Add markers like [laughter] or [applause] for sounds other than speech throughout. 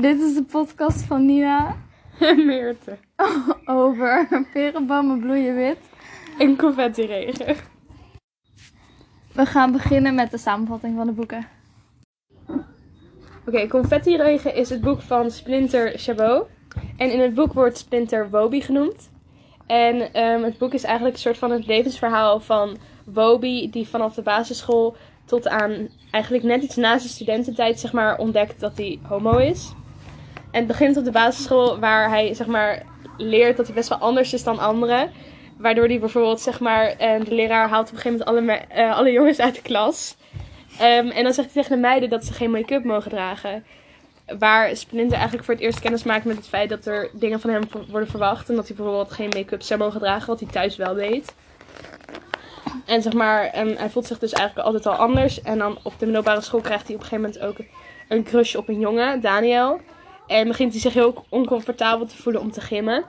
Dit is de podcast van Nina Meerte. [laughs] over perenbomen bloeien wit. En confetti regen. We gaan beginnen met de samenvatting van de boeken. Oké, Confetti Regen is het boek van Splinter Chabot. En in het boek wordt Splinter Woby genoemd. En ehm, het boek is eigenlijk een soort van het levensverhaal van Woby, die vanaf de basisschool tot aan eigenlijk net iets na zijn studententijd zeg maar, ontdekt dat hij homo is. En het begint op de basisschool waar hij zeg maar, leert dat hij best wel anders is dan anderen. Waardoor hij bijvoorbeeld, zeg maar, eh, de leraar haalt op een gegeven moment alle, eh, alle jongens uit de klas. Ehm, en dan zegt hij tegen de meiden dat ze geen make-up mogen dragen. Waar Splinter eigenlijk voor het eerst kennis maakt met het feit dat er dingen van hem worden verwacht. En dat hij bijvoorbeeld geen make-up zou mogen dragen, wat hij thuis wel deed. En zeg maar, en hij voelt zich dus eigenlijk altijd al anders. En dan op de middelbare school krijgt hij op een gegeven moment ook een crush op een jongen, Daniel. En begint hij zich heel oncomfortabel te voelen om te gimmen.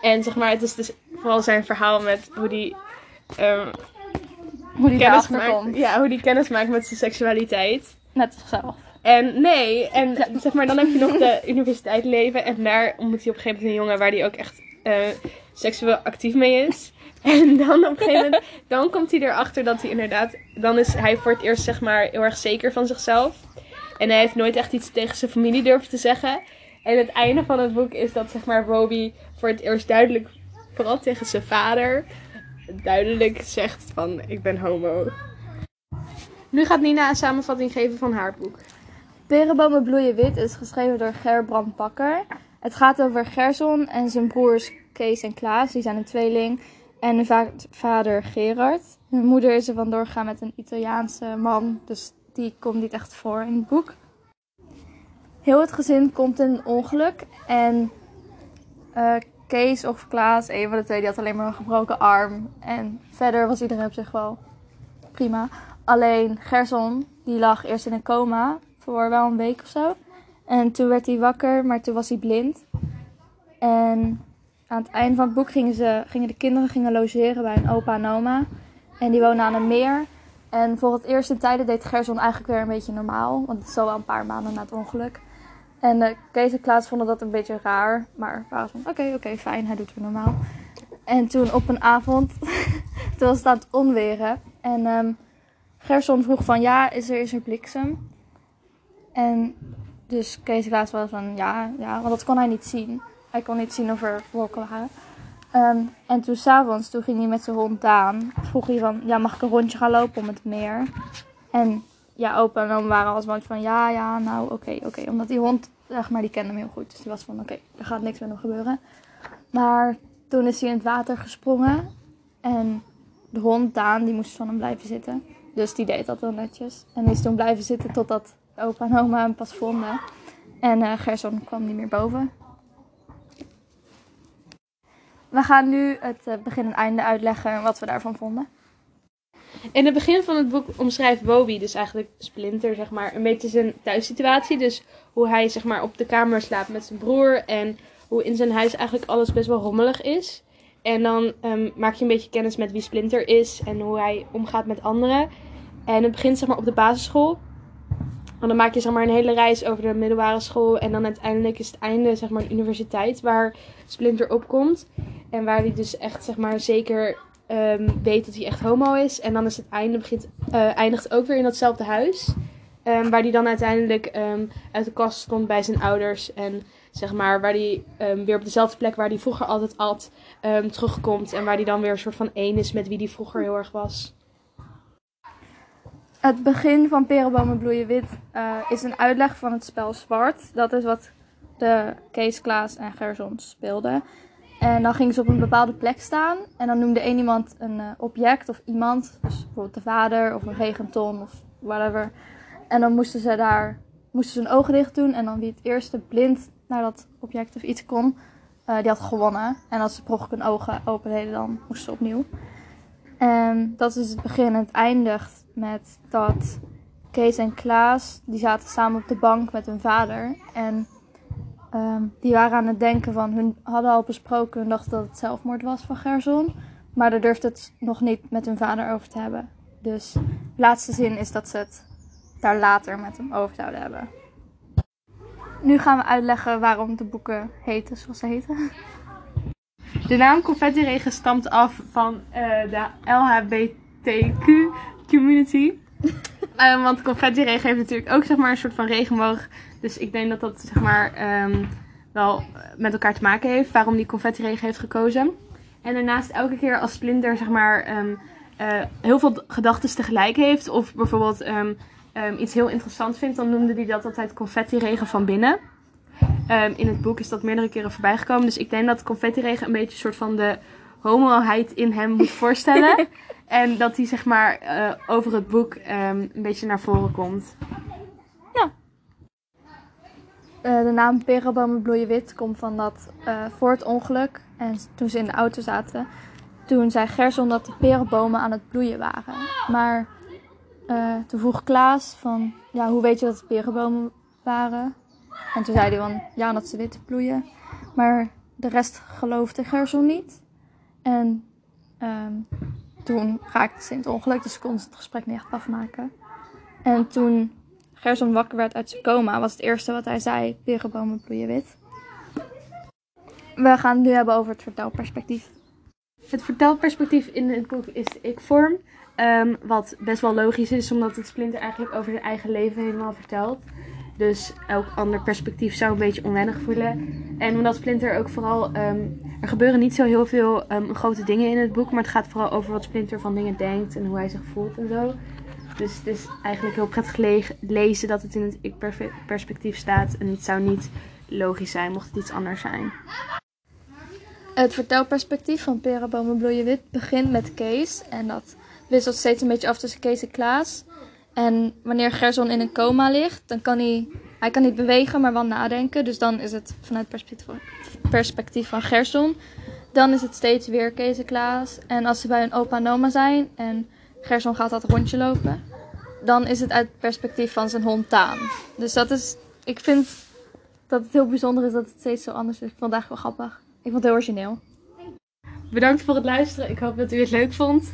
En zeg maar, het is dus vooral zijn verhaal met hoe hij ehm, Hoe die kennis maakt, ja, hoe die kennis maakt met zijn seksualiteit. Net zichzelf. En nee, en zeg maar, dan heb je nog de [laughs] universiteit leven. En daar ontmoet hij op een gegeven moment een jongen waar hij ook echt eh, seksueel actief mee is. [laughs] En dan op een gegeven moment, dan komt hij erachter dat hij inderdaad, dan is hij voor het eerst zeg maar heel erg zeker van zichzelf. En hij heeft nooit echt iets tegen zijn familie durven te zeggen. En het einde van het boek is dat zeg maar Roby voor het eerst duidelijk, vooral tegen zijn vader, duidelijk zegt van ik ben homo. Nu gaat Nina een samenvatting geven van haar boek. Perenbomen bloeien wit is geschreven door Gerbrand Bakker. Het gaat over Gerson en zijn broers Kees en Klaas. Die zijn een tweeling. En hun va- vader Gerard. Hun moeder is er vandoor gegaan met een Italiaanse man. Dus die komt niet echt voor in het boek. Heel het gezin komt in een ongeluk. En eh, Kees of Klaas, een van de twee, die had alleen maar een gebroken arm. En verder was iedereen op zich wel prima. Alleen Gerson, die lag eerst in een coma voor wel een week of zo. En toen werd hij wakker, maar toen was hij blind. En aan het einde van het boek gingen, ze, gingen de kinderen gingen logeren bij een opa en oma. En die wonen aan een meer. En voor het eerst in tijden deed Gerson eigenlijk weer een beetje normaal. Want het is al wel een paar maanden na het ongeluk. En eh, Kees en Klaas vonden dat een beetje raar. Maar waren van, oké, oké, fijn, hij doet weer normaal. En toen op een avond, [laughs] toen was het aan het onweren. En ehm, Gerson vroeg van, ja, is er, is er bliksem? En dus Kees en Klaas was van, ja, ja, want dat kon hij niet zien. Hij kon niet zien of er wolken waren. Ehm, en toen s'avonds, toen ging hij met zijn hond Daan. Vroeg hij van, ja, mag ik een rondje gaan lopen om het meer? En ja, opa en oom waren alsmaar van, ja, ja, nou, oké, oké. Omdat die hond, zeg maar, die kende hem heel goed. Dus die was van, oké, er gaat niks met hem gebeuren. Maar toen is hij in het water gesprongen. En de hond Daan, die moest van hem blijven zitten. Dus die deed dat wel netjes. En die is toen blijven zitten totdat opa en oma hem pas vonden. En eh Gerson kwam niet meer boven. We gaan nu het eh, begin en einde uitleggen en wat we daarvan vonden. In het begin van het boek omschrijft Woby, dus eigenlijk Splinter, zeg maar, een beetje zijn thuissituatie. Dus hoe hij zeg maar, op de kamer slaapt met zijn broer en hoe in zijn huis eigenlijk alles best wel rommelig is. En dan ehm, maak je een beetje kennis met wie Splinter is en hoe hij omgaat met anderen. En het begint zeg maar, op de basisschool. En dan maak je zeg maar, een hele reis over de middelbare school. En dan uiteindelijk is het einde zeg maar, de universiteit waar Splinter opkomt. En waar hij dus echt zeg maar, zeker ehm, weet dat hij echt homo is. En dan is het einde begint, eh, eindigt ook weer in datzelfde huis. Ehm, waar hij dan uiteindelijk ehm, uit de kast stond bij zijn ouders. En zeg maar waar hij weer op dezelfde plek waar hij vroeger altijd at terugkomt. En waar hij dan weer een soort van één is met wie hij vroeger heel erg was. Het begin van Perenbomen bloeien wit eh, is een uitleg van het spel Zwart. Dat is wat de Kees, Klaas en Gerson speelden. En dan gingen ze op een bepaalde plek staan. En dan noemde één iemand een eh, object of iemand. Dus bijvoorbeeld de vader of een regenton of whatever. En dan moesten ze daar moesten ze hun ogen dicht doen. En dan wie het eerste blind naar dat object of iets kon, eh, die had gewonnen. En als ze per ogen open deden, dan moesten ze opnieuw. En dat is het begin. En het eindigt met dat Kees en Klaas, die zaten samen op de bank met hun vader. En ehm, die waren aan het denken van, hun hadden al besproken, hun dachten dat het zelfmoord was van Gerson. Maar daar durfde het nog niet met hun vader over te hebben. Dus de laatste zin is dat ze het daar later met hem over zouden hebben. Nu gaan we uitleggen waarom de boeken heten zoals ze heten. De naam confetti-regen stamt af van eh, de LHBTQ community. [laughs] Eh, want confetti-regen heeft natuurlijk ook zeg maar, een soort van regenboog. Dus ik denk dat dat zeg maar, ehm, wel met elkaar te maken heeft. Waarom die confetti-regen heeft gekozen. En daarnaast elke keer als Splinter zeg maar, ehm, eh, heel veel gedachten tegelijk heeft. Of bijvoorbeeld ehm, ehm, iets heel interessant vindt. Dan noemde hij dat altijd confetti-regen van binnen. Ehm, in het boek is dat meerdere keren voorbij gekomen. Dus ik denk dat confetti-regen een beetje een soort van de homoheid in hem moet [laughs] voorstellen. en dat hij zeg maar eh, over het boek ehm, een beetje naar voren komt. Eh, de naam Perenbomen bloeien wit komt van dat eh, voor het ongeluk en toen ze in de auto zaten, toen zei Gerson dat de perenbomen aan het bloeien waren. Maar toen vroeg Klaas van, ja, hoe weet je dat het perenbomen waren? En toen zei hij van, ja, omdat ze wit bloeien. Maar de rest geloofde Gerson niet. En ehm, toen raakte ze in het ongeluk, dus ze kon het gesprek niet echt afmaken. En toen Gerson wakker werd uit zijn coma, was het eerste wat hij zei: perenbomen bloeien wit. We gaan het nu hebben over het vertelperspectief. Het vertelperspectief in het boek is de ik-vorm. ehm, wat best wel logisch is, omdat het Splinter eigenlijk over zijn eigen leven helemaal vertelt. Dus elk ander perspectief zou een beetje onwennig voelen. En omdat Splinter ook vooral... ehm, er gebeuren niet zo heel veel ehm, grote dingen in het boek. Maar het gaat vooral over wat Splinter van dingen denkt en hoe hij zich voelt en zo. Dus het is eigenlijk heel prettig le- lezen dat het in het ik-perspectief staat. En het zou niet logisch zijn mocht het iets anders zijn. Het vertelperspectief van Perenbomen bloeien wit begint met Kees. En dat wisselt steeds een beetje af tussen Kees en Klaas. En wanneer Gerson in een coma ligt, dan kan hij... Hij kan niet bewegen, maar wel nadenken. Dus dan is het vanuit perspectief van, perspectief van Gerson. Dan is het steeds weer Kees en Klaas. En als ze bij hun opa en oma zijn en Gerson gaat dat rondje lopen... dan is het uit perspectief van zijn hond Taan. Dus dat is... Ik vind dat het heel bijzonder is dat het steeds zo anders is. Ik vond het eigenlijk wel grappig. Ik vond het heel origineel. Bedankt voor het luisteren. Ik hoop dat u het leuk vond.